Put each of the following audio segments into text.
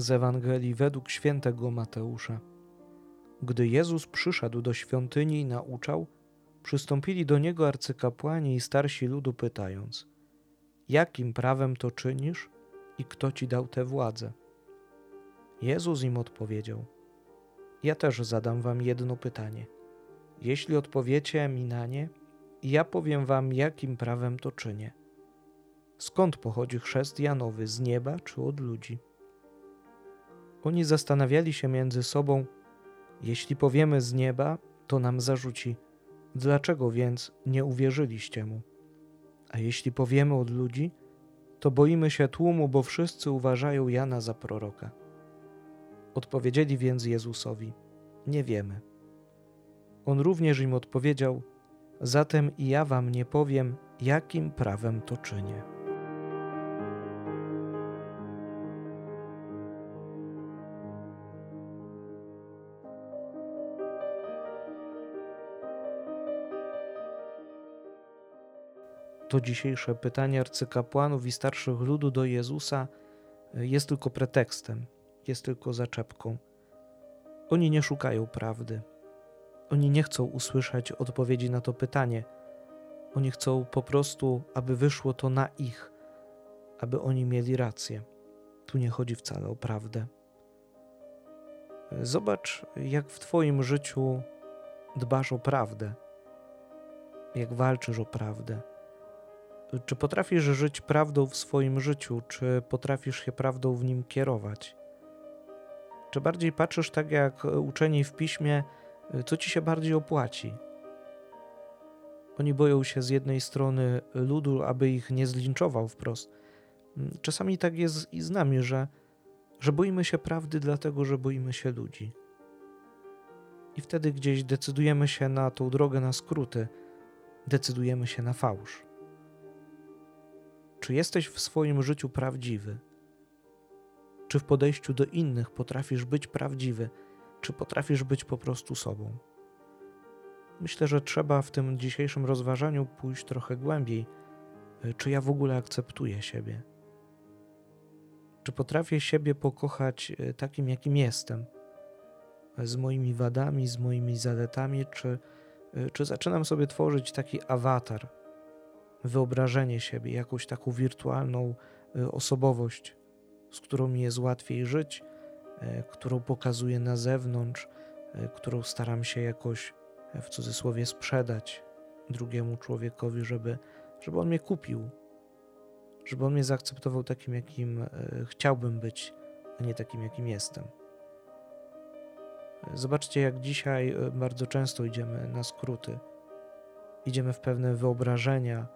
z Ewangelii według świętego Mateusza. Gdy Jezus przyszedł do świątyni i nauczał, przystąpili do niego arcykapłani i starsi ludu, pytając: Jakim prawem to czynisz i kto ci dał tę władzę? Jezus im odpowiedział: Ja też zadam wam jedno pytanie. Jeśli odpowiecie mi na nie, ja powiem wam, jakim prawem to czynię. Skąd pochodzi chrzest Janowy, z nieba czy od ludzi? Oni zastanawiali się między sobą, jeśli powiemy z nieba, to nam zarzuci, dlaczego więc nie uwierzyliście mu? A jeśli powiemy od ludzi, to boimy się tłumu, bo wszyscy uważają Jana za proroka. Odpowiedzieli więc Jezusowi: Nie wiemy. On również im odpowiedział: Zatem i ja wam nie powiem, jakim prawem to czynię. To dzisiejsze pytanie arcykapłanów i starszych ludu do Jezusa jest tylko pretekstem, jest tylko zaczepką. Oni nie szukają prawdy. Oni nie chcą usłyszeć odpowiedzi na to pytanie. Oni chcą po prostu, aby wyszło to na ich, aby oni mieli rację. Tu nie chodzi wcale o prawdę. Zobacz, jak w Twoim życiu dbasz o prawdę, jak walczysz o prawdę. Czy potrafisz żyć prawdą w swoim życiu, czy potrafisz się prawdą w nim kierować? Czy bardziej patrzysz tak jak uczeni w piśmie, co ci się bardziej opłaci? Oni boją się z jednej strony ludu, aby ich nie zlinczował wprost. Czasami tak jest i z nami, że, że boimy się prawdy, dlatego że boimy się ludzi. I wtedy gdzieś decydujemy się na tą drogę na skróty, decydujemy się na fałsz. Czy jesteś w swoim życiu prawdziwy? Czy w podejściu do innych potrafisz być prawdziwy? Czy potrafisz być po prostu sobą? Myślę, że trzeba w tym dzisiejszym rozważaniu pójść trochę głębiej. Czy ja w ogóle akceptuję siebie? Czy potrafię siebie pokochać e, takim, jakim jestem? Z moimi wadami, z moimi zaletami, czy, e, czy zaczynam sobie tworzyć taki awatar, wyobrażenie siebie, jakąś taką wirtualną e, osobowość, z którą mi jest łatwiej żyć, E, którą pokazuję na zewnątrz, e, którą staram się jakoś w cudzysłowie sprzedać drugiemu człowiekowi, żeby, żeby on mnie kupił, żeby on mnie zaakceptował takim, jakim chciałbym być, a nie takim, jakim jestem. Zobaczcie, jak dzisiaj bardzo często idziemy na skróty. Idziemy w pewne wyobrażenia,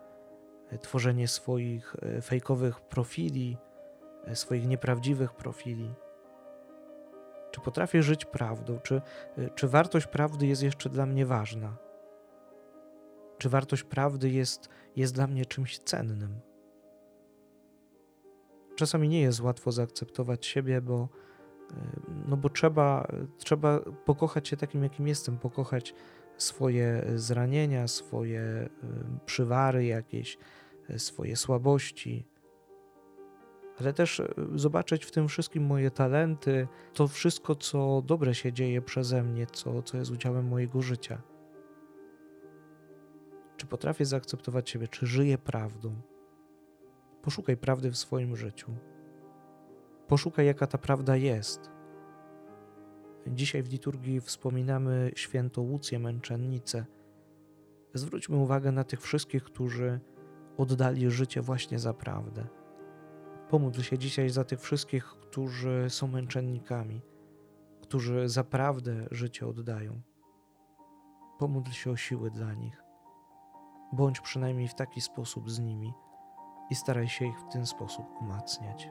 tworzenie swoich fejkowych profili, swoich nieprawdziwych profili. Czy potrafię żyć prawdą? Czy, czy wartość prawdy jest jeszcze dla mnie ważna? Czy wartość prawdy jest, jest dla mnie czymś cennym? Czasami nie jest łatwo zaakceptować siebie, bo, no bo trzeba, trzeba pokochać się takim, jakim jestem, pokochać swoje zranienia, swoje przywary jakieś, swoje słabości, ale też e, zobaczyć w tym wszystkim moje talenty, to wszystko, co dobre się dzieje przeze mnie, co, co jest udziałem mojego życia. Czy potrafię zaakceptować siebie, czy żyję prawdą? Poszukaj prawdy w swoim życiu. Poszukaj, jaka ta prawda jest. Dzisiaj w liturgii wspominamy świętą Łucję Męczennicę. Zwróćmy uwagę na tych wszystkich, którzy oddali życie właśnie za prawdę. Pomódl się dzisiaj za tych wszystkich, którzy są męczennikami, którzy zaprawdę życie oddają. Pomódl się o siły dla nich. Bądź przynajmniej w taki sposób z nimi i staraj się ich w ten sposób umacniać.